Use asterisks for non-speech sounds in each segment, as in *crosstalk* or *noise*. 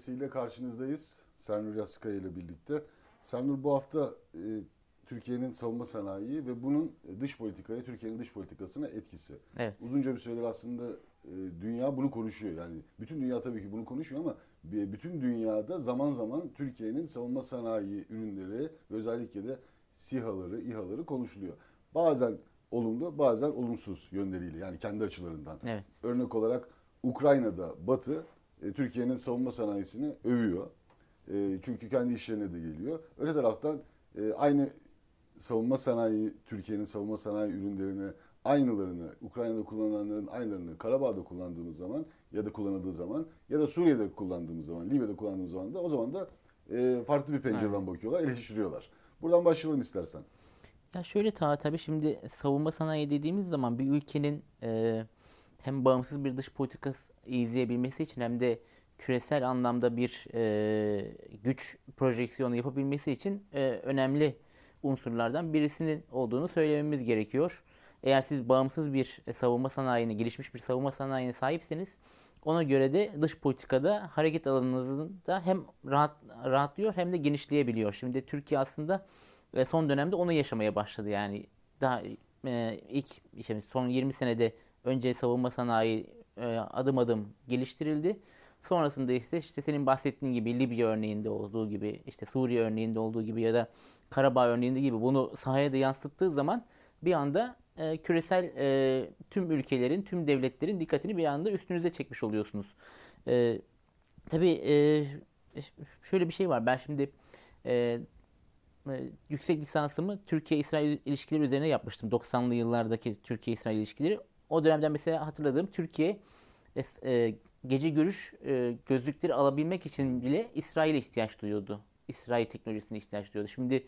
meselesiyle karşınızdayız. Sernur Yaskaya ile birlikte. Sernur bu hafta e, Türkiye'nin savunma sanayi ve bunun dış politikaya, Türkiye'nin dış politikasına etkisi. Evet. Uzunca bir süredir aslında e, dünya bunu konuşuyor. Yani bütün dünya tabii ki bunu konuşuyor ama bütün dünyada zaman zaman Türkiye'nin savunma sanayi ürünleri ve özellikle de SİHA'ları, İHA'ları konuşuluyor. Bazen olumlu, bazen olumsuz yönleriyle yani kendi açılarından. Evet. Örnek olarak Ukrayna'da Batı e, Türkiye'nin savunma sanayisini övüyor. E, çünkü kendi işlerine de geliyor. Öte taraftan e, aynı savunma sanayi, Türkiye'nin savunma sanayi ürünlerini aynılarını, Ukrayna'da kullanılanların aynılarını Karabağ'da kullandığımız zaman ya da kullanıldığı zaman ya da Suriye'de kullandığımız zaman, Libya'da kullandığımız zaman da o zaman da e, farklı bir pencereden Aynen. bakıyorlar, eleştiriyorlar. Buradan başlayalım istersen. Ya şöyle ta tabii şimdi savunma sanayi dediğimiz zaman bir ülkenin e, hem bağımsız bir dış politikası izleyebilmesi için hem de küresel anlamda bir e, güç projeksiyonu yapabilmesi için e, önemli unsurlardan birisinin olduğunu söylememiz gerekiyor. Eğer siz bağımsız bir e, savunma sanayine, gelişmiş bir savunma sanayine sahipseniz ona göre de dış politikada hareket alanınızın da hem rahat, rahatlıyor hem de genişleyebiliyor. Şimdi Türkiye aslında ve son dönemde onu yaşamaya başladı. Yani daha e, ilk işte son 20 senede önce savunma sanayi e, adım adım geliştirildi. Sonrasında ise işte senin bahsettiğin gibi Libya örneğinde olduğu gibi işte Suriye örneğinde olduğu gibi ya da Karabağ örneğinde gibi bunu sahaya da yansıttığı zaman bir anda e, küresel e, tüm ülkelerin, tüm devletlerin dikkatini bir anda üstünüze çekmiş oluyorsunuz. E, tabii e, şöyle bir şey var. Ben şimdi e, e, yüksek lisansımı Türkiye-İsrail ilişkileri üzerine yapmıştım. 90'lı yıllardaki Türkiye-İsrail ilişkileri. O dönemden mesela hatırladığım Türkiye es- e, gece görüş e, gözlükleri alabilmek için bile İsrail'e ihtiyaç duyuyordu. İsrail teknolojisine ihtiyaç duyuyordu. Şimdi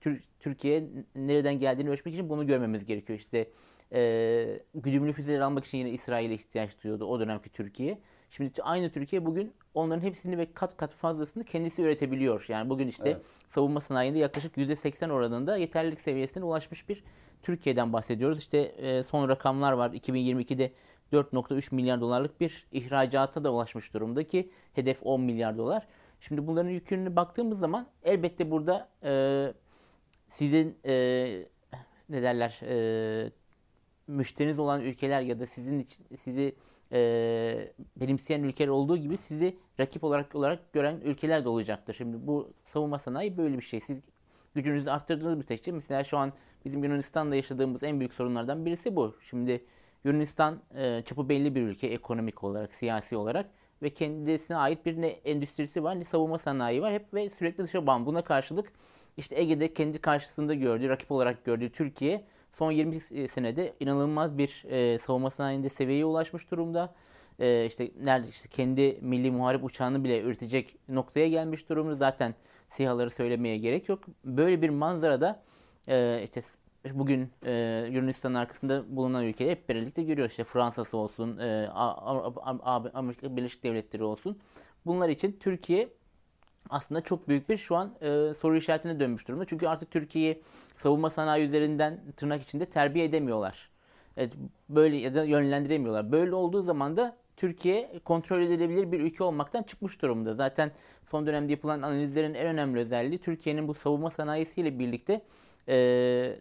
Tür- Türkiye nereden geldiğini ölçmek için bunu görmemiz gerekiyor. İşte e, güdümlü füzeler almak için yine İsrail'e ihtiyaç duyuyordu o dönemki Türkiye. Şimdi aynı Türkiye bugün onların hepsini ve kat kat fazlasını kendisi üretebiliyor. Yani bugün işte Evet. savunma sanayinde yaklaşık %80 oranında yeterlilik seviyesine ulaşmış bir Türkiye'den bahsediyoruz. İşte e, son rakamlar var. 2022'de 4.3 milyar dolarlık bir ihracata da ulaşmış durumda ki hedef 10 milyar dolar. Şimdi bunların yükünü baktığımız zaman elbette burada e, sizin e, ne derler e, müşteriniz olan ülkeler ya da sizin için, sizi e, benimseyen ülkeler olduğu gibi sizi rakip olarak olarak gören ülkeler de olacaktır. Şimdi bu savunma sanayi böyle bir şey. Siz gücünüzü arttırdığınız müddetçe mesela şu an bizim Yunanistan'da yaşadığımız en büyük sorunlardan birisi bu. Şimdi Yunanistan e, çapı belli bir ülke ekonomik olarak, siyasi olarak ve kendisine ait bir ne endüstrisi var ne savunma sanayi var hep ve sürekli dışa bağımlı. Buna karşılık işte Ege'de kendi karşısında gördüğü, rakip olarak gördüğü Türkiye son 20 senede inanılmaz bir e, savunma sanayinde seviyeye ulaşmış durumda. E, işte nerede işte kendi milli muharip uçağını bile üretecek noktaya gelmiş durumda. Zaten SİHA'ları söylemeye gerek yok. Böyle bir manzarada e, işte bugün e, Yunanistan arkasında bulunan ülkeleri hep birlikte görüyoruz. İşte Fransa'sı olsun, e, Amerika Birleşik Devletleri olsun. Bunlar için Türkiye aslında çok büyük bir şu an e, soru işaretine dönmüş durumda. Çünkü artık Türkiye'yi savunma sanayi üzerinden tırnak içinde terbiye edemiyorlar. Evet, böyle ya da yönlendiremiyorlar. Böyle olduğu zaman da Türkiye kontrol edilebilir bir ülke olmaktan çıkmış durumda. Zaten son dönemde yapılan analizlerin en önemli özelliği Türkiye'nin bu savunma sanayisiyle birlikte e,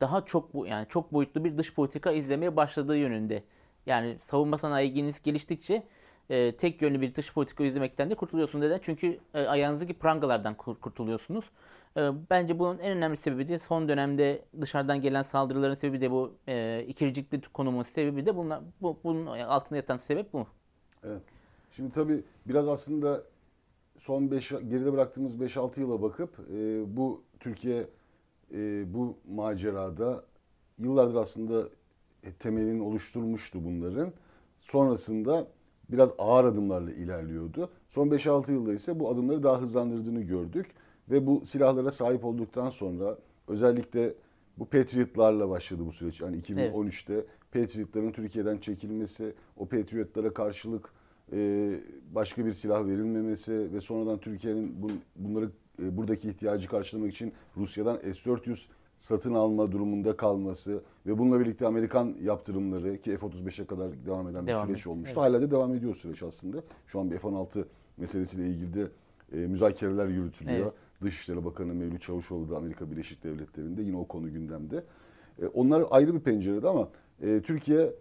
daha çok bu yani çok boyutlu bir dış politika izlemeye başladığı yönünde. Yani savunma sanayiniz geliştikçe e, tek yönlü bir dış politika izlemekten de kurtuluyorsunuz. Neden? Çünkü e, ayağınızdaki prangalardan kur- kurtuluyorsunuz. E, bence bunun en önemli sebebi de son dönemde dışarıdan gelen saldırıların sebebi de bu e, ikircikli konumun sebebi de bunlar, bu, bunun altında yatan sebep bu. Evet. Şimdi tabii biraz aslında son 5 geride bıraktığımız 5-6 yıla bakıp e, bu Türkiye e, bu macerada yıllardır aslında e, temelini oluşturmuştu bunların. Sonrasında biraz ağır adımlarla ilerliyordu. Son 5-6 yılda ise bu adımları daha hızlandırdığını gördük ve bu silahlara sahip olduktan sonra özellikle bu Patriot'larla başladı bu süreç. Yani 2013'te Patriot'ların Türkiye'den çekilmesi, o Patriot'lara karşılık e, başka bir silah verilmemesi ve sonradan Türkiye'nin bun- bunları e, buradaki ihtiyacı karşılamak için Rusya'dan S-400 satın alma durumunda kalması ve bununla birlikte Amerikan yaptırımları ki F-35'e kadar devam eden bir Devam süreç etti, olmuştu. evet. Hala da devam ediyor süreç aslında. Şu an bir F-16 meselesiyle ilgili de e, müzakereler yürütülüyor. Evet. Dışişleri Bakanı Mevlüt Çavuşoğlu da Amerika Birleşik Devletleri'nde yine o konu gündemde. E, onlar ayrı bir pencerede ama e, Türkiye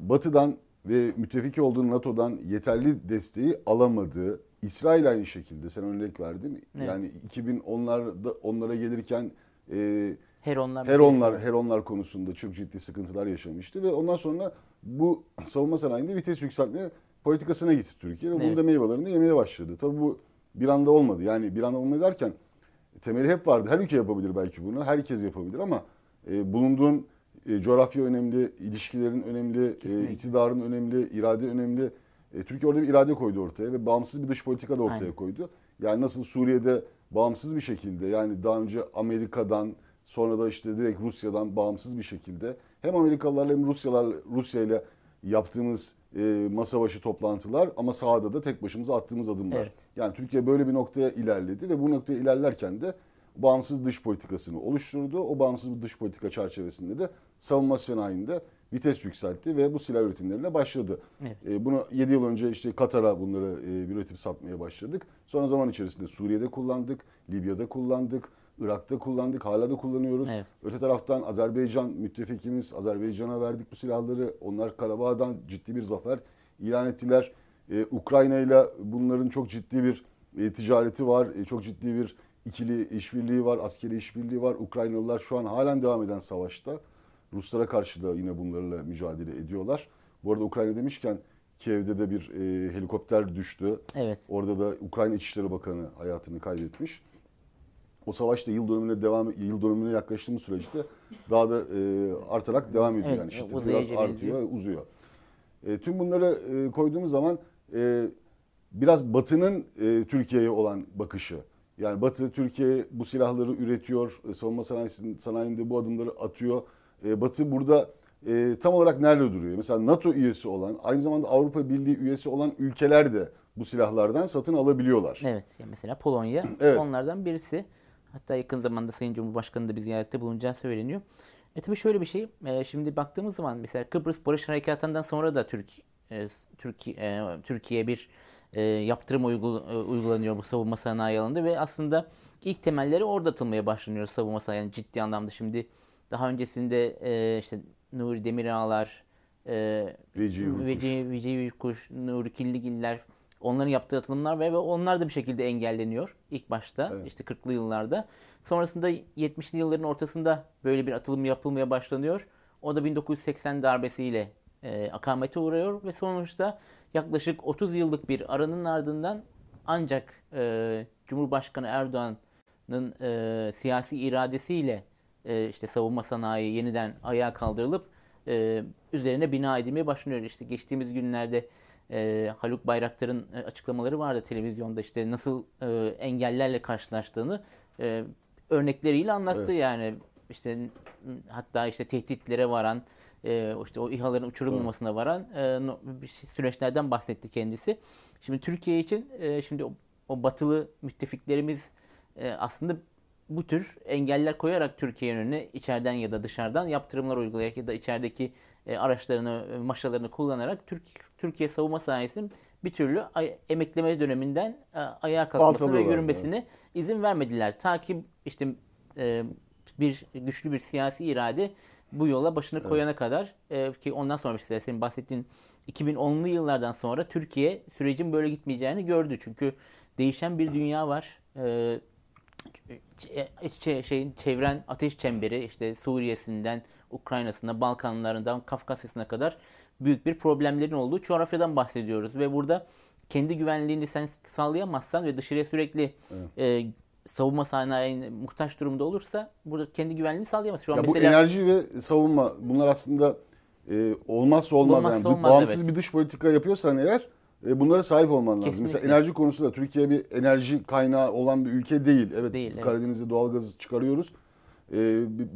Batı'dan ve müttefiki olduğu NATO'dan yeterli desteği alamadığı, İsrail aynı şekilde sen örnek verdin. Evet. Yani 2010'larda onlara gelirken e, Heronlar Heronlar. Heronlar konusunda çok ciddi sıkıntılar yaşamıştı ve ondan sonra bu savunma sanayinde vites yükseltme politikasına gitti Türkiye ve bunun Evet. da meyvelerini yemeye başladı. Tabii bu bir anda olmadı. Yani bir anda olmadı derken temeli hep vardı. Her ülke yapabilir belki bunu. Herkes yapabilir ama e, bulunduğun e, coğrafya önemli, ilişkilerin önemli, e, Kesinlikle. iktidarın önemli, irade önemli. E, Türkiye orada bir irade koydu ortaya ve bağımsız bir dış politika da ortaya Aynen. koydu. Yani nasıl Suriye'de bağımsız bir şekilde yani daha önce Amerika'dan sonra da işte direkt Rusya'dan bağımsız bir şekilde hem Amerikalılarla hem Rusyalar Rusya ile yaptığımız e, masa başı toplantılar ama sahada da tek başımıza attığımız adımlar. Evet. Yani Türkiye böyle bir noktaya ilerledi ve bu noktaya ilerlerken de bağımsız dış politikasını oluşturdu. O bağımsız dış politika çerçevesinde de savunma sanayinde vites yükseltti ve bu silah üretimlerine başladı. Evet. E, bunu 7 yıl önce işte Katar'a bunları e, bir üretip satmaya başladık. Sonra zaman içerisinde Suriye'de kullandık, Libya'da kullandık, Irak'ta kullandık, hala da kullanıyoruz. Evet. Öte taraftan Azerbaycan müttefikimiz, Azerbaycan'a verdik bu silahları. Onlar Karabağ'dan ciddi bir zafer ilan ettiler. Ee, Ukrayna ile bunların çok ciddi bir e, ticareti var. E, çok ciddi bir ikili işbirliği var, askeri işbirliği var. Ukraynalılar şu an halen devam eden savaşta. Ruslara karşı da yine bunlarla mücadele ediyorlar. Bu arada Ukrayna demişken Kiev'de de bir e, helikopter düştü. Evet. Orada da Ukrayna İçişleri Bakanı hayatını kaybetmiş. O savaş da yıl dönümüne devam yıl dönümüne yaklaştığımız süreçte daha da e, artarak devam ediyor Evet, yani şiddeti uzayıcı biraz artıyor, ve uzuyor. E, tüm bunları e, koyduğumuz zaman e, biraz Batı'nın e, Türkiye'ye olan bakışı. Yani Batı Türkiye bu silahları üretiyor, e, savunma sanayisinin sanayinde bu adımları atıyor. E, Batı burada e, tam olarak nerede duruyor? Mesela NATO üyesi olan, aynı zamanda Avrupa Birliği üyesi olan ülkeler de bu silahlardan satın alabiliyorlar. Evet. Yani mesela Polonya *clears throat* Evet. onlardan birisi. Hatta yakın zamanda Sayın Cumhurbaşkanı da bir ziyarette bulunacağı söyleniyor. E tabii şöyle bir şey. e, şimdi baktığımız zaman mesela Kıbrıs Barış Harekatı'ndan sonra da Türk, e, Türkiye, e, Türkiye bir e, yaptırım uygul- e, uygulanıyor bu savunma sanayi alanında ve aslında ilk temelleri orada atılmaya başlanıyor savunma sanayi yani ciddi anlamda. Şimdi daha öncesinde e, işte Nuri Demirağlar, e, Veci. Veci, Veci Yurtkuş, Nuri Killigiller onların yaptığı atılımlar var ve onlar da bir şekilde engelleniyor ilk başta Evet. işte 40'lı yıllarda. Sonrasında 70'li yılların ortasında böyle bir atılım yapılmaya başlanıyor. O da 1980 darbesiyle e, akamete uğruyor ve sonuçta yaklaşık 30 yıllık bir aranın ardından ancak e, Cumhurbaşkanı Erdoğan'ın e, siyasi iradesiyle e, işte savunma sanayi yeniden ayağa kaldırılıp e, üzerine bina edilmeye başlanıyor. İşte geçtiğimiz günlerde e, Haluk Bayraktar'ın e, açıklamaları vardı televizyonda işte nasıl e, engellerle karşılaştığını e, örnekleriyle anlattı Evet. yani işte hatta işte tehditlere varan e, işte o İHA'ların uçurulmamasına varan e, şey- süreçlerden bahsetti kendisi. Şimdi Türkiye için e, şimdi o, o batılı müttefiklerimiz e, aslında bu tür engeller koyarak Türkiye'nin önüne içeriden ya da dışarıdan yaptırımlar uygulayarak ya da içerideki e, araçlarını, e, maşalarını kullanarak Türk, Türkiye savunma sanayisinin bir türlü emekleme döneminden e, ayağa kalkmasına ve Baltalıyorlar, yürümesine izin vermediler. Ta ki işte e, bir güçlü bir siyasi irade bu yola başını koyana kadar e, ki ondan sonra işte senin bahsettiğin 2010'lu yıllardan sonra Türkiye sürecin böyle gitmeyeceğini gördü. Çünkü değişen bir dünya var. E, şeyin çevren ateş çemberi işte Suriye'sinden Ukrayna'sına, Balkanlarından Kafkasya'sına kadar büyük bir problemlerin olduğu coğrafyadan bahsediyoruz ve burada kendi güvenliğini sen sağlayamazsan ve dışarıya sürekli e, savunma sanayine muhtaç durumda olursa burada kendi güvenliğini sağlayamaz. Şu an Ya bu mesela enerji ve savunma bunlar aslında e, olmazsa olmaz. Olmazsa yani olmaz, bağımsız evet. bir dış politika yapıyorsan eğer e, bunlara sahip olman lazım. Kesinlikle. Mesela enerji konusunda Türkiye bir enerji kaynağı olan bir ülke değil. Evet, Değil, evet. Karadeniz'de doğalgazı çıkarıyoruz. E, bir,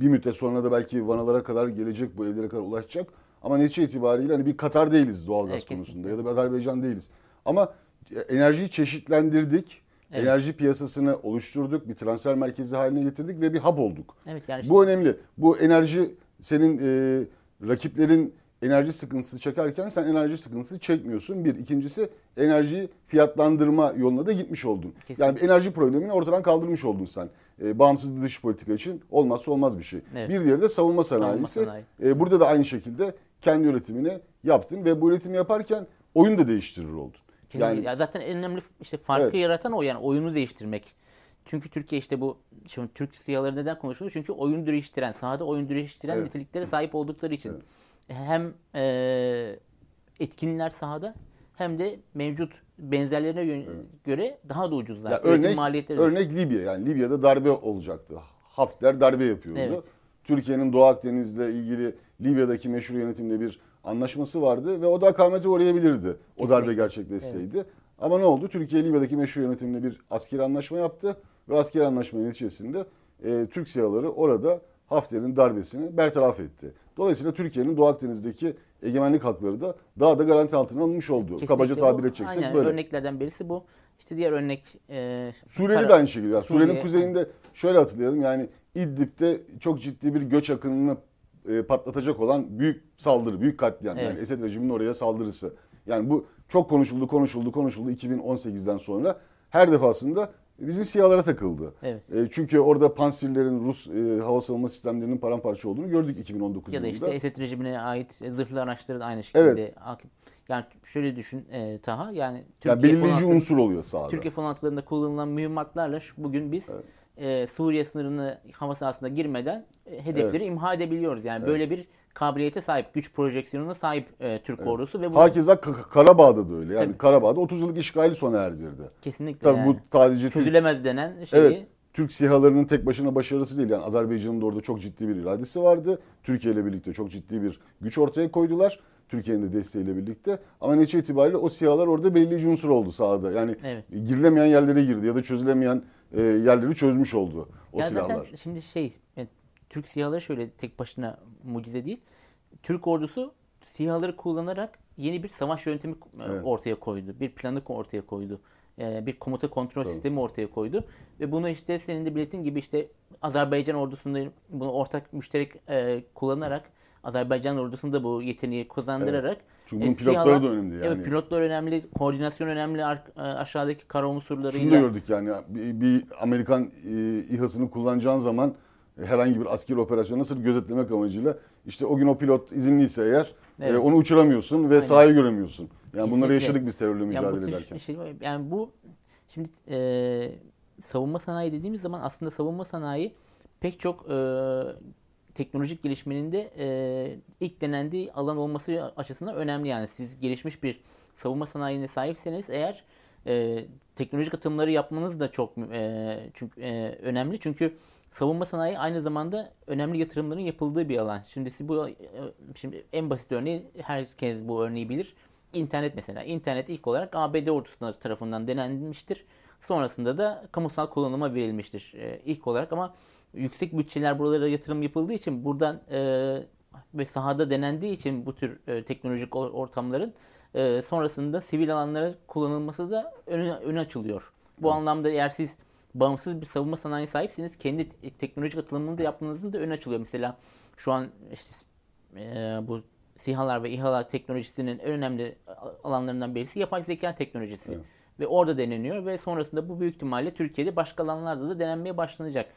bir müddet sonra da belki vanalara kadar gelecek bu evlere kadar ulaşacak. Ama netice itibariyle hani bir Katar değiliz doğalgaz Evet, konusunda kesinlikle. ya da bir Azerbaycan değiliz. Ama enerjiyi çeşitlendirdik. Evet. Enerji piyasasını oluşturduk, bir transfer merkezi haline getirdik ve bir hub olduk. evet yani Bu önemli. Bu enerji senin e, rakiplerin enerji sıkıntısı çekerken sen enerji sıkıntısı çekmiyorsun. Bir. ikincisi enerjiyi fiyatlandırma yoluna da gitmiş oldun. Kesinlikle. Yani enerji problemini ortadan kaldırmış oldun sen. E, bağımsız dış politika için olmazsa olmaz bir şey. Evet. Bir diğeri de savunma sanayisi. sanayi. E, burada da aynı şekilde kendi üretimini yaptın ve bu üretimi yaparken oyun da değiştirir oldun. Yani ya zaten en önemli işte farkı Evet. yaratan o yani oyunu değiştirmek. Çünkü Türkiye işte bu şimdi Türk siyaları neden konuşuluyor? Çünkü oyun değiştiren, sahada oyun değiştiren Evet. niteliklere sahip oldukları için. Evet. Hem e, etkinler sahada hem de mevcut benzerlerine yön- göre daha da ucuzlar. Ya örnek, maliyetleri örnek Libya. Yani Libya'da darbe olacaktı. Hafter darbe yapıyordu. Evet. Türkiye'nin Doğu Akdeniz'le ilgili Libya'daki meşhur yönetimle bir anlaşması vardı ve o da akamete uğrayabilirdi. O darbe Kesinlikle. gerçekleşseydi. Ama ne oldu? Türkiye Libya'daki meşhur yönetimle bir askeri anlaşma yaptı ve askeri anlaşma neticesinde e, Türk siyaları orada Hafter'in darbesini bertaraf etti. Dolayısıyla Türkiye'nin Doğu Akdeniz'deki egemenlik hakları da daha da garanti altına alınmış oldu. Kesinlikle Kabaca tabir edeceksek aynen, böyle. Örneklerden birisi bu. İşte diğer örnek e, Suriye'de Kara- de aynı şekilde. Yani Suriye'nin Suriye- kuzeyinde şöyle hatırlayalım yani İdlib'de çok ciddi bir göç akınını e, patlatacak olan büyük saldırı, büyük katliam. Evet. Yani Esed rejiminin oraya saldırısı. Yani bu çok konuşuldu, konuşuldu, konuşuldu 2018'den sonra. Her defasında bizim siyahlara takıldı. Evet. E, çünkü orada Pansirlerin Rus e, hava savunma sistemlerinin paramparça olduğunu gördük 2019 Ya da yılında. işte Esed rejimine ait zırhlı araçları da aynı şekilde Evet. hakim. Yani şöyle düşün e, Taha yani yani Türkiye belirleyici F-16 unsur oluyor sahada. Türkiye F-16'larında kullanılan mühimmatlarla şu- bugün biz e, Suriye sınırını hava sahasına girmeden e, hedefleri imha edebiliyoruz. Yani böyle bir kabiliyete sahip, güç projeksiyonuna sahip e, Türk ordusu ve bu Hakeza Karabağ'da da öyle. Yani Tabii. Karabağ'da 30 yıllık işgali sona erdirdi. kesinlikle Tabii yani bu sadece Türk çözülemez denen şeyi Evet. Türk SİHA'larının tek başına başarısı değil. Yani Azerbaycan'ın da orada çok ciddi bir iradesi vardı. Türkiye ile birlikte çok ciddi bir güç ortaya koydular. Türkiye'nin de desteğiyle birlikte. Ama netice itibariyle o SİHA'lar orada belirleyici unsur oldu sahada. Yani Evet. girilemeyen yerlere girdi ya da çözülemeyen e, yerleri çözmüş oldu o ya silahlar. zaten şimdi şey yani Türk SİHA'ları şöyle tek başına mucize değil. Türk ordusu SİHA'ları kullanarak yeni bir savaş yöntemi e, Evet. ortaya koydu. Bir planı ortaya koydu. E, Bir komuta kontrol Tabii. sistemi ortaya koydu. Ve bunu işte senin de belirttiğin gibi işte Azerbaycan ordusunda bunu ortak müşterek e, kullanarak Azerbaycan ordusunda bu yeteneği kazandırarak Çünkü bunun e, pilotları SİHA'lar- da önemli yani. Evet pilotlar önemli, koordinasyon önemli, aşağıdaki kara unsurlarıyla. Şunu da gördük yani bir, bir Amerikan e, İHA'sını kullanacağın zaman herhangi bir askeri operasyon nasıl gözetlemek amacıyla işte o gün o pilot izinliyse eğer e, Evet. onu uçuramıyorsun ve sahayı göremiyorsun. Yani bunları Kesinlikle. yaşadık biz terörle Yani mücadele bu tür ederken. Şey, yani bu şimdi e, savunma sanayi dediğimiz zaman aslında savunma sanayi pek çok e, teknolojik gelişmenin de e, ilk denendiği alan olması açısından önemli. Yani siz gelişmiş bir savunma sanayine sahipseniz eğer e, teknolojik atımları yapmanız da çok e, çünkü e, önemli. Çünkü savunma sanayi aynı zamanda önemli yatırımların yapıldığı bir alan. Şimdi bu e, şimdi en basit örneği herkes bu örneği bilir. İnternet mesela. İnternet ilk olarak ABD ordusu tarafından denenmiştir. Sonrasında da kamusal kullanıma verilmiştir e, ilk olarak ama yüksek bütçeler buralara yatırım yapıldığı için buradan e, ve sahada denendiği için bu tür e, teknolojik or- ortamların e, sonrasında sivil alanlara kullanılması da önü, önü açılıyor. Bu anlamda eğer siz bağımsız bir savunma sanayi sahipseniz kendi te- teknolojik atılımını da yapmanızın da önü açılıyor. Mesela şu an işte e, bu SİHA'lar ve İHA'lar teknolojisinin en önemli alanlarından birisi yapay zeka teknolojisi. Evet. Ve orada deneniyor ve sonrasında bu büyük ihtimalle Türkiye'de başka alanlarda da denenmeye başlanacak.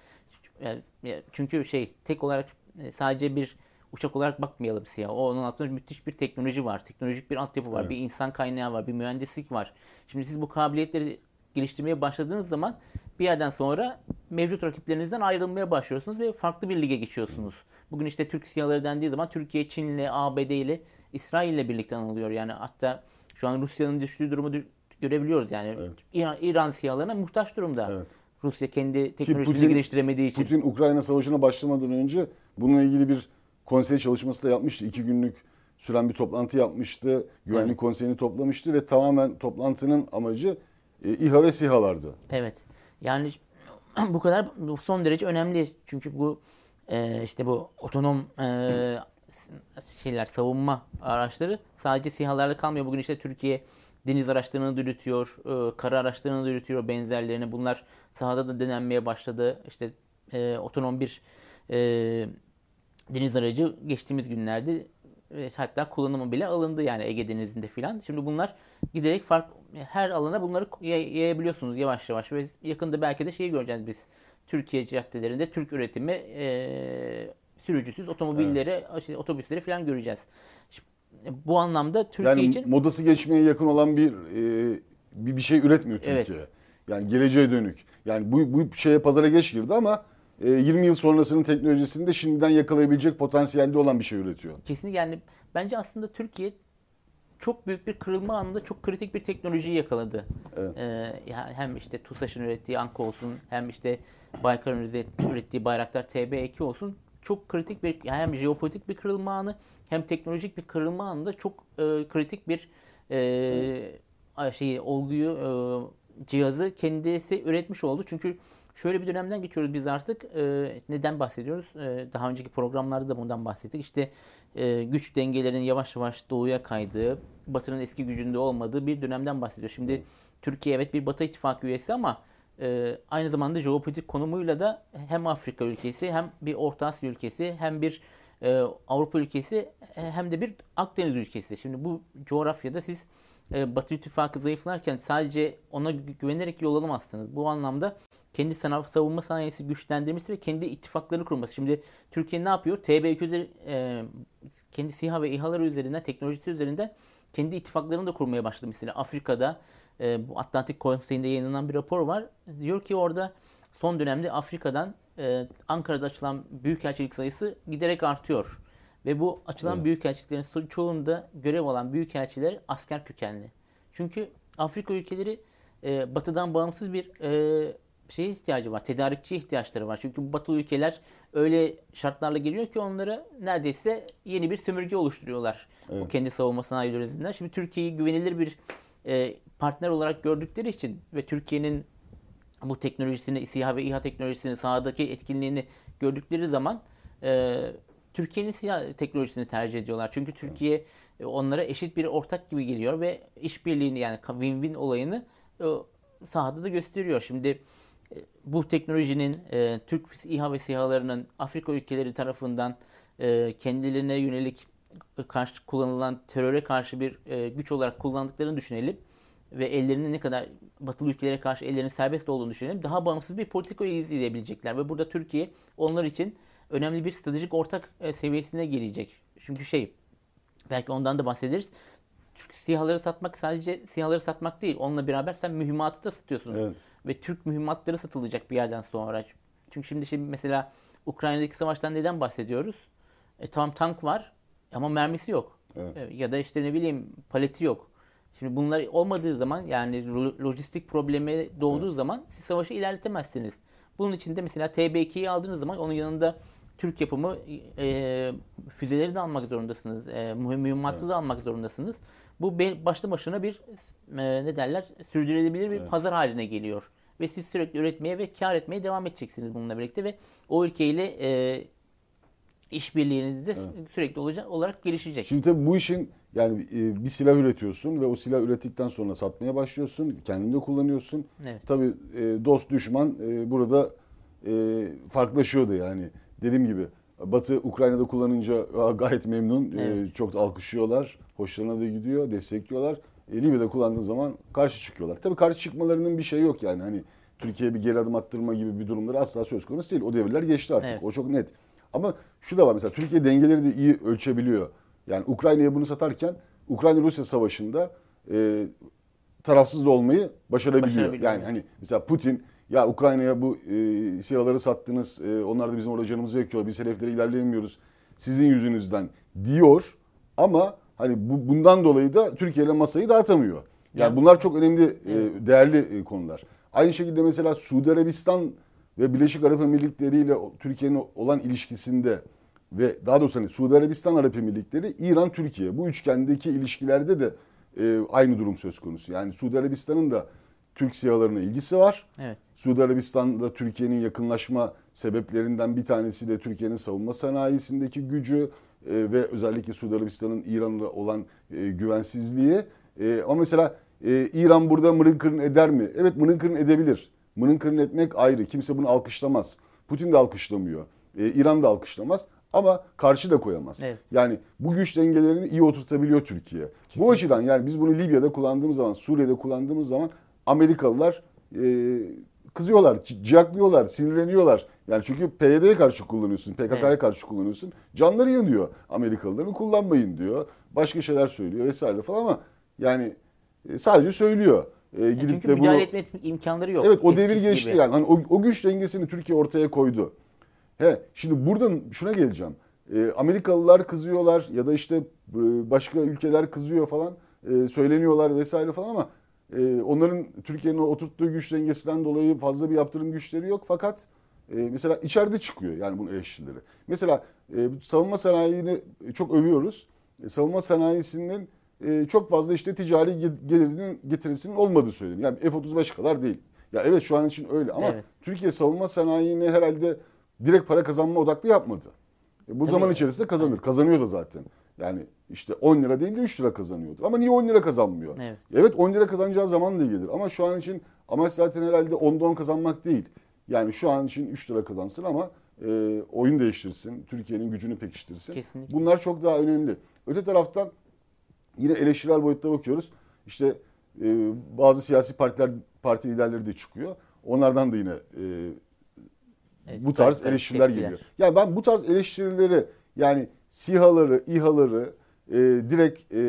Yani, ya- çünkü şey tek olarak e, sadece bir uçak olarak bakmayalım SİHA. O onun altında müthiş bir teknoloji var. Teknolojik bir altyapı var. Evet. Bir insan kaynağı var. Bir mühendislik var. Şimdi siz bu kabiliyetleri geliştirmeye başladığınız zaman bir yerden sonra mevcut rakiplerinizden ayrılmaya başlıyorsunuz ve farklı bir lige geçiyorsunuz. Bugün işte Türk SİHA'ları dendiği zaman Türkiye, Çin'le, ABD ile, İsrail ile birlikte anılıyor. Yani hatta şu an Rusya'nın düştüğü durumu görebiliyoruz. Yani Evet. İran, İran SİHA'larına muhtaç durumda. Evet. Rusya kendi teknolojisini Putin- geliştiremediği için. Putin Ukrayna Savaşı'na başlamadan önce bununla ilgili bir konsey çalışması da yapmıştı. İki günlük süren bir toplantı yapmıştı. Güvenlik Evet. konseyini toplamıştı ve tamamen toplantının amacı e, İHA ve SİHA'lardı. Evet. Yani *clears throat* bu kadar bu son derece önemli. Çünkü bu e, işte bu otonom e, şeyler savunma araçları sadece SİHA'larla kalmıyor. Bugün işte Türkiye deniz araçlarını da yürütüyor, e, kara araçlarını da yürütüyor benzerlerini. Bunlar sahada da denenmeye başladı. İşte e, otonom bir e, deniz aracı geçtiğimiz günlerde e, hatta kullanımı bile alındı yani Ege Denizi'nde filan. Şimdi bunlar giderek fark her alana bunları yay- yayabiliyorsunuz yavaş yavaş ve yakında belki de şeyi göreceğiz biz. Türkiye caddelerinde Türk üretimi e, sürücüsüz otomobilleri, işte otobüsleri falan göreceğiz. Şimdi, bu anlamda Türkiye Yani için modası geçmeye yakın olan bir e, bir, bir şey üretmiyor Evet. Türkiye. Yani geleceğe dönük. Yani bu, bu şeye pazara geç girdi ama e, 20 yıl sonrasının teknolojisini de şimdiden yakalayabilecek potansiyelde olan bir şey üretiyor. Kesinlikle yani bence aslında Türkiye çok büyük bir kırılma anında çok kritik bir teknolojiyi yakaladı. Evet. Ee, hem işte TUSAŞ'ın ürettiği Anka olsun hem işte Baykar'ın üret- ürettiği Bayraktar TB2 olsun çok kritik bir yani hem jeopolitik bir kırılma anı hem teknolojik bir kırılma anında çok e, kritik bir e, şeyi olguyu e, cihazı kendisi üretmiş oldu. Çünkü şöyle bir dönemden geçiyoruz biz artık. E, neden bahsediyoruz? E, daha önceki programlarda da bundan bahsettik. İşte e, güç dengelerinin yavaş yavaş doğuya kaydığı, Batı'nın eski gücünde olmadığı bir dönemden bahsediyoruz. Şimdi Türkiye evet bir Batı ittifakı üyesi ama e, aynı zamanda jeopolitik konumuyla da hem Afrika ülkesi hem bir Orta Asya ülkesi hem bir e, Avrupa ülkesi e, hem de bir Akdeniz ülkesi. Şimdi bu coğrafyada siz e, Batı ittifakı zayıflarken sadece ona gü- güvenerek yol alamazsınız. Bu anlamda kendi sınav savunma sanayisi güçlendirmesi ve kendi ittifaklarını kurması. Şimdi Türkiye ne yapıyor? TB2 üzeri, e, kendi SİHA ve İHA'ları üzerinden, teknolojisi üzerinden kendi ittifaklarını da kurmaya başladı. Mesela Afrika'da e, bu Atlantik Konseyi'nde yayınlanan bir rapor var. Diyor ki orada son dönemde Afrika'dan e, Ankara'da açılan büyükelçilik sayısı giderek artıyor. Ve bu açılan Evet. büyükelçiliklerin çoğunda görev alan büyükelçiler asker kökenli. Çünkü Afrika ülkeleri e, batıdan bağımsız bir e, şeye ihtiyacı var. Tedarikçiye ihtiyaçları var. Çünkü bu batı ülkeler öyle şartlarla geliyor ki onlara neredeyse yeni bir sömürge oluşturuyorlar. O Evet. kendi savunma sanayileri üzerinden. Şimdi Türkiye'yi güvenilir bir e, partner olarak gördükleri için ve Türkiye'nin bu teknolojisini, SİHA ve İHA teknolojisini, sahadaki etkinliğini gördükleri zaman e, Türkiye'nin SİHA teknolojisini tercih ediyorlar. Çünkü Türkiye e, onlara eşit bir ortak gibi geliyor ve işbirliğini yani win-win olayını e, sahada da gösteriyor. Şimdi bu teknolojinin e, Türk İHA ve SİHA'larının Afrika ülkeleri tarafından e, kendilerine yönelik karşı kullanılan teröre karşı bir e, güç olarak kullandıklarını düşünelim ve ellerinin ne kadar batılı ülkelere karşı ellerinin serbest olduğunu düşünelim. Daha bağımsız bir politika izleyebilecekler ve burada Türkiye onlar için önemli bir stratejik ortak e, seviyesine gelecek. Çünkü şey belki ondan da bahsederiz. Türk SİHA'ları satmak sadece SİHA'ları satmak değil. Onunla beraber sen mühimmatı da satıyorsun. Evet. Ve Türk mühimmatları satılacak bir yerden sonra. Çünkü şimdi şimdi mesela Ukrayna'daki savaştan neden bahsediyoruz? E, tamam tank var ama mermisi yok. Evet. E, Ya da işte ne bileyim paleti yok. Şimdi bunlar olmadığı zaman yani lo- lojistik problemi doğduğu zaman siz savaşı ilerletemezsiniz. Bunun için de mesela TB2'yi aldığınız zaman onun yanında Türk yapımı e, füzeleri de almak zorundasınız. E, mühim- mühimmatı da almak zorundasınız. Bu başlı başına bir e, ne derler sürdürülebilir bir Evet. pazar haline geliyor. Ve siz sürekli üretmeye ve kar etmeye devam edeceksiniz bununla birlikte ve o ülkeyle e, işbirliğiniz de sürekli olacak olarak gelişecek. Şimdi tabii bu işin yani e, bir silah üretiyorsun ve o silah ürettikten sonra satmaya başlıyorsun. Kendinde kullanıyorsun. Evet. Tabii e, dost düşman e, burada farklılaşıyordu yani. Dediğim gibi Batı Ukrayna'da kullanınca "Aa, gayet memnun. E, Evet. çok da alkışlıyorlar. Hoşlarına da gidiyor. Destekliyorlar. E, Libya'da kullandığı zaman karşı çıkıyorlar. Tabii karşı çıkmalarının bir şey yok yani. Hani Türkiye'ye bir geri adım attırma gibi bir durumları asla söz konusu değil. O devirler geçti artık. Evet. O çok net. Ama şu da var mesela Türkiye dengeleri de iyi ölçebiliyor. Yani Ukrayna'ya bunu satarken Ukrayna-Rusya savaşında e, tarafsız da olmayı başarabiliyor. Başarabiliyor, Yani hani mesela Putin ya Ukrayna'ya bu e, silahları sattınız, e, onlar da bizim orada canımızı yakıyor, biz hedeflere ilerleyemiyoruz sizin yüzünüzden diyor. Ama hani bu, bundan dolayı da Türkiye ile masayı dağıtamıyor. Yani Yani- bunlar çok önemli, e, değerli e, konular. Aynı şekilde mesela Suudi Arabistan ve Birleşik Arap Emirlikleri ile Türkiye'nin olan ilişkisinde ve daha doğrusu hani Suudi Arabistan Arap Emirlikleri, İran, Türkiye bu üçgendeki ilişkilerde de e, aynı durum söz konusu. Yani Suudi Arabistan'ın da Türk sihalarına ilgisi var. Evet. Suudi Arabistan'da Türkiye'nin yakınlaşma sebeplerinden bir tanesi de Türkiye'nin savunma sanayisindeki gücü e, ve özellikle Suudi Arabistan'ın İran'la olan e, güvensizliği. E, ama mesela e, İran burada mırın eder mi? Evet mırın edebilir. Mırın etmek ayrı. Kimse bunu alkışlamaz. Putin de alkışlamıyor. E, İran da alkışlamaz. Ama karşı da koyamaz. Evet. Yani bu güç dengelerini iyi oturtabiliyor Türkiye. Bu açıdan yani biz bunu Libya'da kullandığımız zaman, Suriye'de kullandığımız zaman Amerikalılar e, kızıyorlar, ci- ciyaklıyorlar, sinirleniyorlar. Yani çünkü PYD'ye karşı kullanıyorsun, PKK'ya Evet. karşı kullanıyorsun. Canları yanıyor Amerikalıların kullanmayın diyor. Başka şeyler söylüyor vesaire falan ama yani e, sadece söylüyor. E, Yani gidip çünkü de müdahale bunu- etme imkanları yok. Evet o devir geçti gibi. yani. Hani o, o güç dengesini Türkiye ortaya koydu. He, şimdi buradan şuna geleceğim. Ee, Amerikalılar kızıyorlar ya da işte e, başka ülkeler kızıyor falan. e, söyleniyorlar vesaire falan ama e, onların Türkiye'nin oturttuğu güç dengesinden dolayı fazla bir yaptırım güçleri yok. Fakat e, mesela içeride çıkıyor yani bunun eleştirileri. Mesela e, savunma sanayini çok övüyoruz. E, savunma sanayisinin e, çok fazla işte ticari ge- gelirinin getirisinin olmadığı söyleniyor. Yani F-35 kadar değil. Ya evet şu an için öyle ama Evet. Türkiye savunma sanayini herhalde direkt para kazanma odaklı yapmadı. E, bu Tabii. zaman içerisinde kazanır. Kazanıyor da zaten. Yani işte 10 lira değil de 3 lira kazanıyordur. Ama niye 10 lira kazanmıyor? Evet. Evet 10 lira kazanacağı zaman da gelir. Ama şu an için amaç zaten herhalde 10'da 10 kazanmak değil. Yani şu an için 3 lira kazansın ama e, oyun değiştirsin. Türkiye'nin gücünü pekiştirsin. Kesinlikle. Bunlar çok daha önemli. Öte taraftan yine eleştirel boyutta bakıyoruz. İşte e, bazı siyasi partiler, parti liderleri de çıkıyor. Onlardan da yine e, Evet, bu tarz eleştiriler tepkiler. geliyor. Yani ben bu tarz eleştirileri yani SİHA'ları, İHA'ları e, direkt e,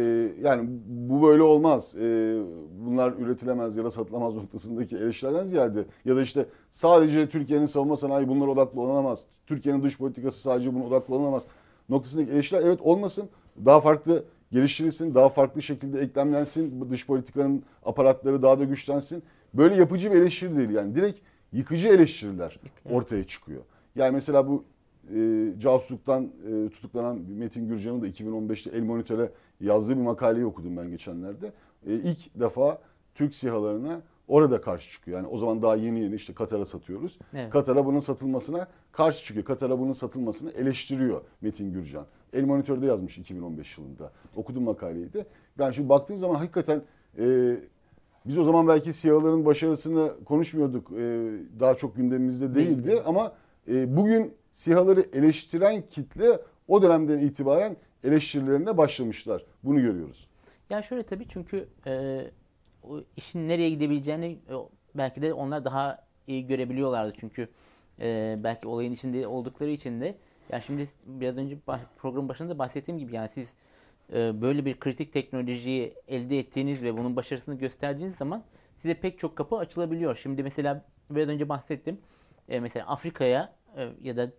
yani bu böyle olmaz, e, bunlar üretilemez ya da satılamaz noktasındaki eleştirilerden ziyade ya da işte sadece Türkiye'nin savunma sanayi bunlara odaklı olamaz, Türkiye'nin dış politikası sadece buna odaklı olamaz noktasındaki eleştiriler evet olmasın, daha farklı geliştirilsin, daha farklı şekilde eklemlensin, bu dış politikanın aparatları daha da güçlensin. Böyle yapıcı bir eleştiri değil yani direkt yıkıcı eleştiriler ortaya çıkıyor. Yani mesela bu e, casusluktan e, tutuklanan Metin Gürcan'ın da 2015'te El Monitör'e yazdığı bir makaleyi okudum ben geçenlerde. E, ilk defa Türk sihalarına orada karşı çıkıyor. Yani o zaman daha yeni yeni işte Katar'a satıyoruz. Evet. Katar'a bunun satılmasına karşı çıkıyor. Katar'a bunun satılmasını eleştiriyor Metin Gürcan. El Monitör'de yazmış 2015 yılında. Okudum makaleyi de. Yani şimdi baktığın zaman hakikaten e, biz o zaman belki siyaların başarısını konuşmuyorduk. E, daha çok gündemimizde değildi Değildi. ama e, bugün sihaları eleştiren kitle o dönemden itibaren eleştirilerine başlamışlar. Bunu görüyoruz. Ya şöyle tabii çünkü e, o işin nereye gidebileceğini e, belki de onlar daha iyi görebiliyorlardı. Çünkü e, belki olayın içinde oldukları için de ya şimdi biraz önce bah- program başında bahsettiğim gibi yani siz e, böyle bir kritik teknolojiyi elde ettiğiniz ve bunun başarısını gösterdiğiniz zaman size pek çok kapı açılabiliyor. Şimdi mesela biraz önce bahsettim. E, mesela Afrika'ya e, ya da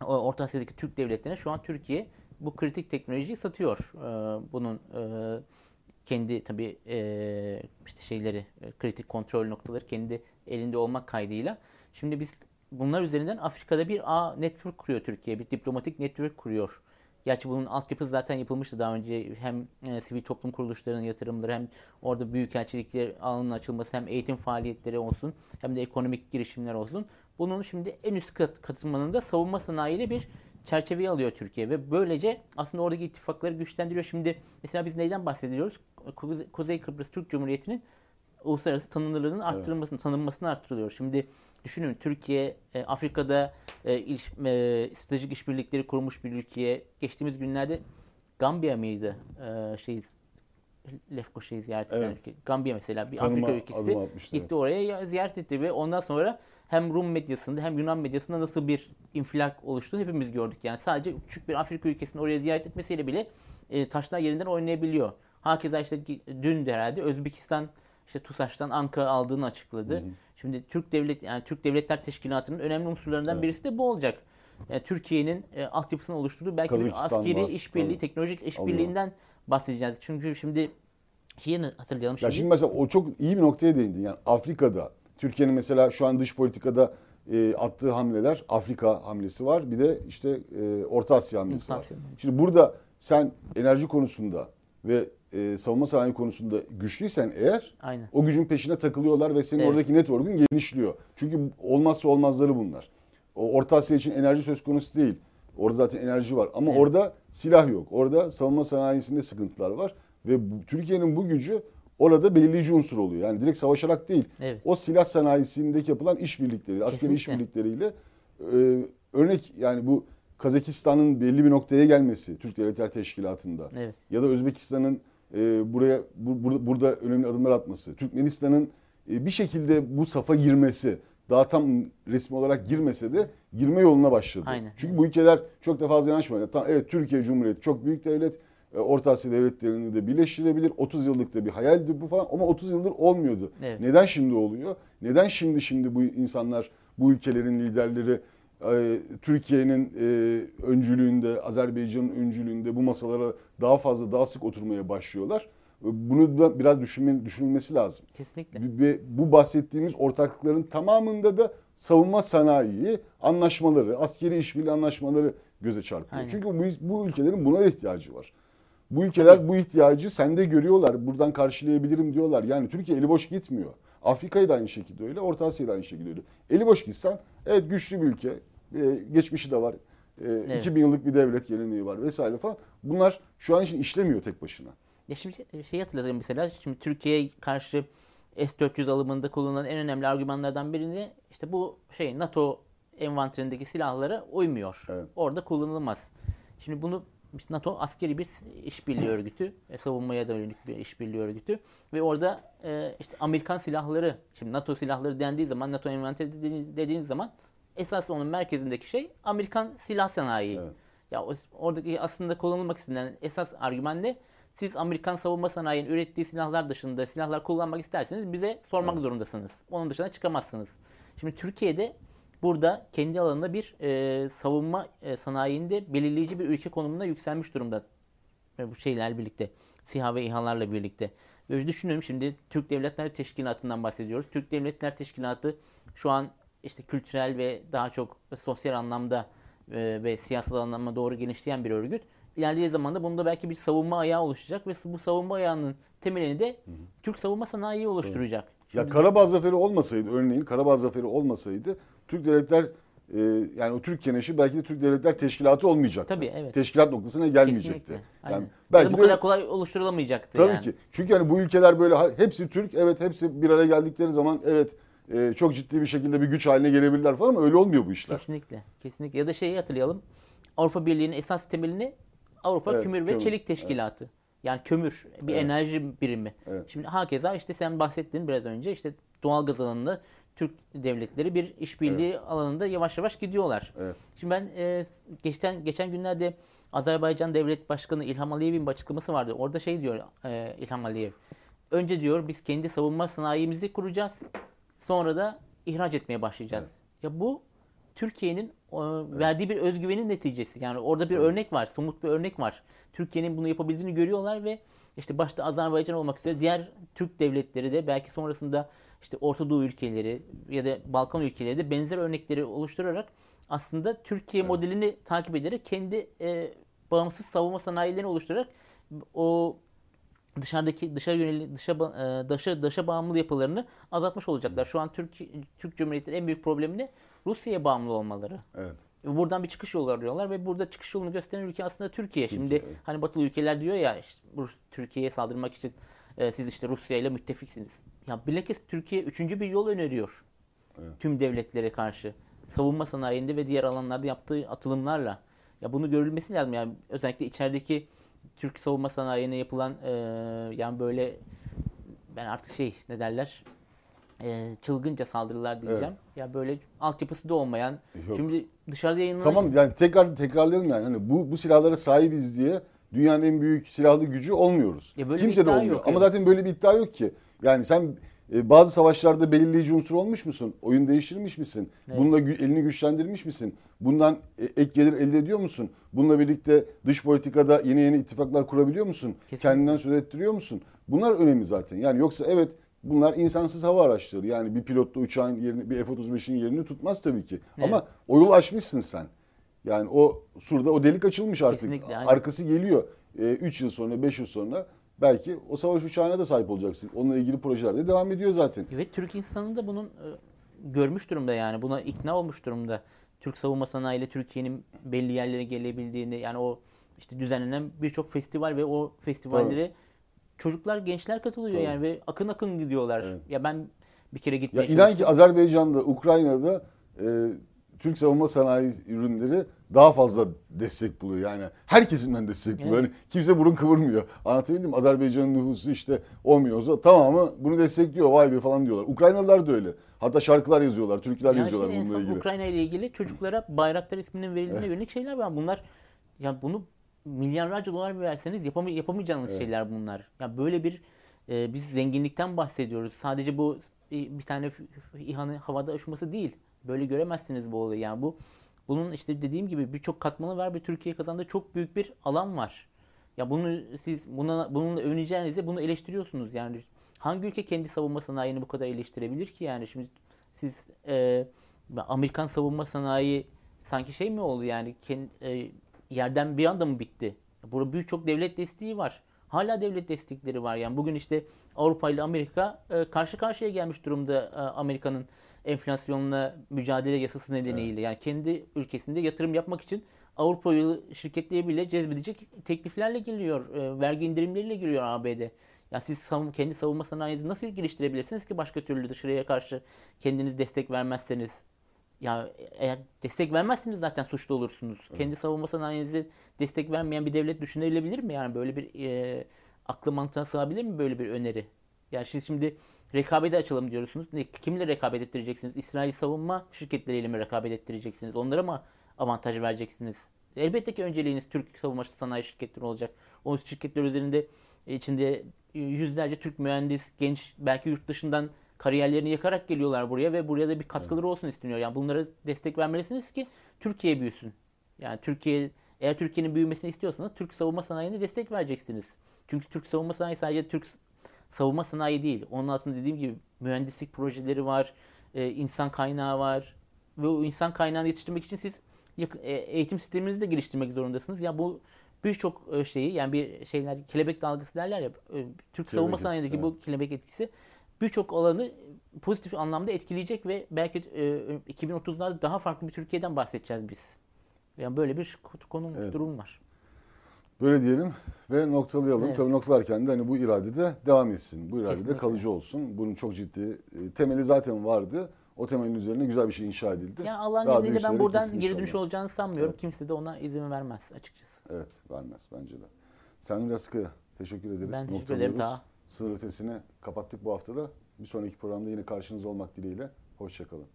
Orta Asya'daki Türk devletlerine şu an Türkiye bu kritik teknolojiyi satıyor. Ee, bunun e, kendi tabii e, işte şeyleri e, kritik kontrol noktaları kendi elinde olmak kaydıyla. Şimdi biz bunlar üzerinden Afrika'da bir ağ network kuruyor Türkiye. Bir diplomatik network kuruyor. Gerçi bunun altyapısı zaten yapılmıştı daha önce. Hem e, sivil toplum kuruluşlarının yatırımları hem orada büyükelçilikler ağının açılması hem eğitim faaliyetleri olsun hem de ekonomik girişimler olsun. Bunun şimdi en üst kat, katılmanın da savunma sanayiyle bir çerçeveyi alıyor Türkiye ve böylece aslında oradaki ittifakları güçlendiriyor. Şimdi mesela biz neyden bahsediyoruz? Kuze- Kuzey Kıbrıs Türk Cumhuriyeti'nin uluslararası tanınırlığının arttırılmasını, tanınmasını arttırılıyor. Şimdi düşünün Türkiye e, Afrika'da e, iliş- e, stratejik işbirlikleri kurmuş bir ülkeye geçtiğimiz günlerde Gambiya mıydı? E, şey Lefkoşa'yı ziyaret eden Evet. ülke. Gambiya mesela bir Tanıma Afrika ülkesi atmıştı, gitti oraya ya- ziyaret etti ve ondan sonra hem Rum medyasında hem Yunan medyasında nasıl bir infilak oluştuğunu hepimiz gördük. Yani sadece küçük bir Afrika ülkesinin oraya ziyaret etmesiyle bile e, taşlar yerinden oynayabiliyor. Hakeza işte dün de herhalde Özbekistan işte TUSAŞ'tan Anka aldığını açıkladı. Şimdi Türk Devlet yani Türk Devletler Teşkilatı'nın önemli unsurlarından Evet. birisi de bu olacak. Yani Türkiye'nin e, altyapısını oluşturduğu belki bir askeri var, işbirliği, tabii. teknolojik işbirliğinden bahsedeceğiz. Çünkü şimdi şeyi hatırlayalım Ya şimdi. şimdi mesela o çok iyi bir noktaya değindin. Yani Afrika'da Türkiye'nin mesela şu an dış politikada e, attığı hamleler Afrika hamlesi var. Bir de işte e, Orta Asya hamlesi Orta var. Asya hamlesi. Şimdi burada sen enerji konusunda ve e, savunma sanayi konusunda güçlüysen eğer Aynen. o gücün peşine takılıyorlar ve senin Evet. oradaki network'ün genişliyor. Çünkü olmazsa olmazları bunlar. O Orta Asya için enerji söz konusu değil. Orada zaten enerji var ama Evet. orada silah yok. Orada savunma sanayisinde sıkıntılar var ve bu- Türkiye'nin bu gücü orada belirleyici unsur oluyor. Yani direkt savaşarak değil. Evet. O silah sanayisindeki yapılan işbirlikleri, askeri işbirlikleriyle e, örnek yani bu Kazakistan'ın belli bir noktaya gelmesi Türk Devletler Teşkilatı'nda Evet. ya da Özbekistan'ın e, buraya bu- bur- burada önemli adımlar atması, Türkmenistan'ın e, bir şekilde bu safa girmesi, daha tam resmi olarak girmese de girme yoluna başladı. Aynen, Çünkü bu ülkeler çok da fazla yanaşmadı. Tam, evet Türkiye Cumhuriyeti çok büyük devlet. Orta Asya devletlerini de birleştirebilir. 30 yıllık da bir hayaldi bu falan ama 30 yıldır olmuyordu. Evet. Neden şimdi oluyor? Neden şimdi şimdi bu insanlar, bu ülkelerin liderleri e, Türkiye'nin e, öncülüğünde, Azerbaycan'ın öncülüğünde bu masalara daha fazla, daha sık oturmaya başlıyorlar? Bunu da biraz düşünme, düşünülmesi lazım. Kesinlikle. Ve bu bahsettiğimiz ortaklıkların tamamında da savunma sanayi anlaşmaları, askeri işbirliği anlaşmaları göze çarpıyor. Aynen. Çünkü bu, bu ülkelerin buna ihtiyacı var. Bu ülkeler bu ihtiyacı sende görüyorlar. Buradan karşılayabilirim diyorlar. Yani Türkiye eli boş gitmiyor. Afrika'yı da aynı şekilde öyle, Orta Asya'yı da aynı şekilde öyle. Eli boş gitsen evet güçlü bir ülke. e, geçmişi de var. E, 2000 yıllık bir devlet geleneği var vesaire falan. Bunlar şu an için işlemiyor tek başına. Ya şimdi şey hatırlatayım mesela. Şimdi Türkiye'ye karşı S-400 alımında kullanılan en önemli argümanlardan birini işte bu şey NATO envanterindeki silahlara uymuyor. Evet. Orada kullanılmaz. Şimdi bunu işte NATO askeri bir işbirliği örgütü, e, savunmaya yönelik bir işbirliği örgütü ve orada e, işte Amerikan silahları, şimdi NATO silahları dendiği zaman, NATO envanteri dediğiniz, dediğiniz zaman esas onun merkezindeki şey Amerikan silah sanayi. Evet. Ya oradaki aslında kullanılmak istenen esas argüman ne? Siz Amerikan savunma sanayinin ürettiği silahlar dışında silahlar kullanmak isterseniz bize sormak zorundasınız. Onun dışına çıkamazsınız. Şimdi Türkiye'de burada kendi alanında bir e, savunma e, sanayinde belirleyici bir ülke konumuna yükselmiş durumda. Ve bu şeyler birlikte. SİHA ve İHA'larla birlikte. Ve düşünüyorum şimdi Türk Devletler Teşkilatı'ndan bahsediyoruz. Türk Devletler Teşkilatı şu an işte kültürel ve daha çok sosyal anlamda e, ve siyasal anlamda doğru genişleyen bir örgüt. İlerleyen zamanda bunda belki bir savunma ayağı oluşacak ve bu savunma ayağının temelini de Türk savunma sanayi oluşturacak. Ya Şimdi- Karabağ Zaferi olmasaydı örneğin Karabağ Zaferi olmasaydı Türk Devletler e, yani o Türk Keneşi belki de Türk Devletler Teşkilatı olmayacaktı. Tabii, evet. Teşkilat noktasına gelmeyecekti. Kesinlikle. Yani Aynen. belki ya da bu de- kadar kolay oluşturulamayacaktı Tabii yani. ki. Çünkü hani bu ülkeler böyle hepsi Türk, evet hepsi bir araya geldikleri zaman evet e, çok ciddi bir şekilde bir güç haline gelebilirler falan ama öyle olmuyor bu işler. Kesinlikle. Kesinlikle. Ya da şeyi hatırlayalım. Avrupa Birliği'nin esas temelini Avrupa Evet, Kömür ve kömür. Çelik Teşkilatı. Yani kömür bir Evet. enerji birimi. Evet. Şimdi hakeza işte sen bahsettin biraz önce işte doğalgaz alanında Türk devletleri bir işbirliği alanında yavaş yavaş gidiyorlar. Evet. Şimdi ben e, geçten geçen günlerde Azerbaycan Devlet Başkanı İlham Aliyev'in bir açıklaması vardı. Orada şey diyor e, İlham Aliyev. Önce diyor biz kendi savunma sanayimizi kuracağız. Sonra da ihraç etmeye başlayacağız. Ya bu Türkiye'nin e, verdiği bir özgüvenin neticesi. Yani orada bir örnek var, somut bir örnek var. Türkiye'nin bunu yapabildiğini görüyorlar ve işte başta Azerbaycan olmak üzere diğer Türk devletleri de belki sonrasında işte Orta Doğu ülkeleri ya da Balkan ülkeleri de benzer örnekleri oluşturarak aslında Türkiye modelini takip ederek kendi e, bağımsız savunma sanayilerini oluşturarak o dışarıdaki dışa yönelik dışa e, dışa dışa bağımlı yapılarını azaltmış olacaklar. Şu an Türk Türk Cumhuriyeti'nin en büyük problemi ne? Rusya'ya bağımlı olmaları. Evet. Buradan bir çıkış yolu arıyorlar ve burada çıkış yolunu gösteren ülke aslında Türkiye. Şimdi evet. hani batılı ülkeler diyor ya işte bu Türkiye'ye saldırmak için e, siz işte Rusya ile müttefiksiniz. Ya bilakis Türkiye üçüncü bir yol öneriyor. Evet. Tüm devletlere karşı. Savunma sanayinde ve diğer alanlarda yaptığı atılımlarla. Ya bunu görülmesi lazım. Yani özellikle içerideki Türk savunma sanayine yapılan e, yani böyle ben artık şey ne derler e, çılgınca saldırılar diyeceğim. Ya böyle altyapısı da olmayan. Yok. Şimdi dışarıda yayınlanan Tamam yani tekrar tekrarlayalım yani. Hani bu bu silahlara sahibiz diye dünyanın en büyük silahlı gücü olmuyoruz. Ya böyle Kimse de olmuyor. yok, Ama evet. zaten böyle bir iddia yok ki. Yani sen e, bazı savaşlarda belirleyici unsur olmuş musun? Oyun değiştirmiş misin? Evet. Bununla gü- elini güçlendirmiş misin? Bundan e, ek gelir elde ediyor musun? Bununla birlikte dış politikada yeni yeni ittifaklar kurabiliyor musun? Kesinlikle. Kendinden söz ettiriyor musun? Bunlar önemli zaten. Yani yoksa evet bunlar insansız hava araçları. Yani bir pilotlu uçağın yerini, bir F-35'in yerini tutmaz tabii ki. Ama Evet. o yolu aşmışsın sen. Yani o surda o delik açılmış artık. Kesinlikle, aynen. Arkası geliyor. 3 yıl sonra, 5 yıl sonra belki o savaş uçağına da sahip olacaksın. Onunla ilgili projeler de devam ediyor zaten. Ve Türk insanı da bunun e, görmüş durumda yani buna ikna olmuş durumda. Türk savunma sanayi ile Türkiye'nin belli yerlere gelebildiğini yani o işte düzenlenen birçok festival ve o festivallere çocuklar, gençler katılıyor Tabii. yani ve akın akın gidiyorlar. Evet. Ya ben bir kere Ya gitmeye inan çalıştım. ki Azerbaycan'da, Ukrayna'da e, Türk savunma sanayi ürünleri daha fazla destek buluyor. Yani her kesimden destek buluyor. Evet. Yani kimse burun kıvırmıyor. Anlatabildim mi? Azerbaycan'ın nüfusu işte 10 milyon. Tamamı bunu destekliyor. Vay be falan diyorlar. Ukraynalılar da öyle. Hatta şarkılar yazıyorlar, türküler Yani yazıyorlar işte bununla ilgili. Ukrayna ile ilgili çocuklara Bayraktar isminin verildiğine yönelik şeyler var. Bunlar ya bunu milyarlarca dolar verseniz yapamay yapamayacağınız şeyler bunlar. Ya böyle bir e, biz zenginlikten bahsediyoruz. Sadece bu e, bir tane İHA'nın havada uçması değil. Böyle göremezsiniz bu olayı. Yani bu bunun işte dediğim gibi birçok katmanı var ve Türkiye kazandığı çok büyük bir alan var. Ya bunu siz buna bununla övüneceğinizde bunu eleştiriyorsunuz yani. Hangi ülke kendi savunma sanayini bu kadar eleştirebilir ki yani şimdi siz e, Amerikan savunma sanayi sanki şey mi oldu yani kendi, e, yerden bir anda mı bitti? Burada birçok devlet desteği var. Hala devlet destekleri var. Yani bugün işte Avrupa ile Amerika e, karşı karşıya gelmiş durumda e, Amerika'nın enflasyonla mücadele yasası nedeniyle. Yani kendi ülkesinde yatırım yapmak için Avrupalı şirketleri bile cezbedecek tekliflerle geliyor. e, vergi indirimleriyle giriyor ABD. Ya siz savun- kendi savunma sanayinizi nasıl geliştirebilirsiniz ki başka türlü dışarıya karşı kendiniz destek vermezseniz? Ya eğer destek vermezseniz zaten suçlu olursunuz. Kendi savunma sanayinize destek vermeyen bir devlet düşünülebilir mi? Yani böyle bir e, aklı mantığa sığabilir mi böyle bir öneri? Yani siz şimdi rekabete açalım diyorsunuz. Ne, kimle rekabet ettireceksiniz? İsrail savunma şirketleriyle mi rekabet ettireceksiniz? Onlara mı avantaj vereceksiniz? Elbette ki önceliğiniz Türk savunma sanayi şirketleri olacak. O şirketler üzerinde içinde yüzlerce Türk mühendis, genç belki yurt dışından kariyerlerini yakarak geliyorlar buraya ve buraya da bir katkıları olsun isteniyor. Yani bunlara destek vermelisiniz ki Türkiye büyüsün. Yani Türkiye eğer Türkiye'nin büyümesini istiyorsanız Türk savunma sanayine destek vereceksiniz. Çünkü Türk savunma sanayi sadece Türk savunma sanayi değil. Onun altında dediğim gibi mühendislik projeleri var, e, insan kaynağı var ve o insan kaynağını yetiştirmek için siz e, eğitim sisteminizi de geliştirmek zorundasınız. Ya bu birçok e, şeyi yani bir şeyler kelebek dalgası derler ya Türk savunma etkisi, sanayindeki bu kelebek etkisi birçok alanı pozitif anlamda etkileyecek ve belki e, 2030'larda daha farklı bir Türkiye'den bahsedeceğiz biz. Yani böyle bir konum Evet. durum var. Böyle diyelim ve noktalayalım. Evet. Tabii noktalarken de hani bu irade de devam etsin. Bu irade de Kesinlikle. kalıcı olsun. Bunun çok ciddi e, temeli zaten vardı. O temelin üzerine güzel bir şey inşa edildi. Yani Allah'ın Daha izniyle ben buradan geri dönüş olacağını sanmıyorum. Evet. Kimse de ona izin vermez açıkçası. Evet vermez bence de. Sen Raskı'ya teşekkür ederiz. Ben teşekkür ederim Noktalıyoruz. Sınır ötesini kapattık bu haftada. Bir sonraki programda yine karşınızda olmak dileğiyle. Hoşçakalın.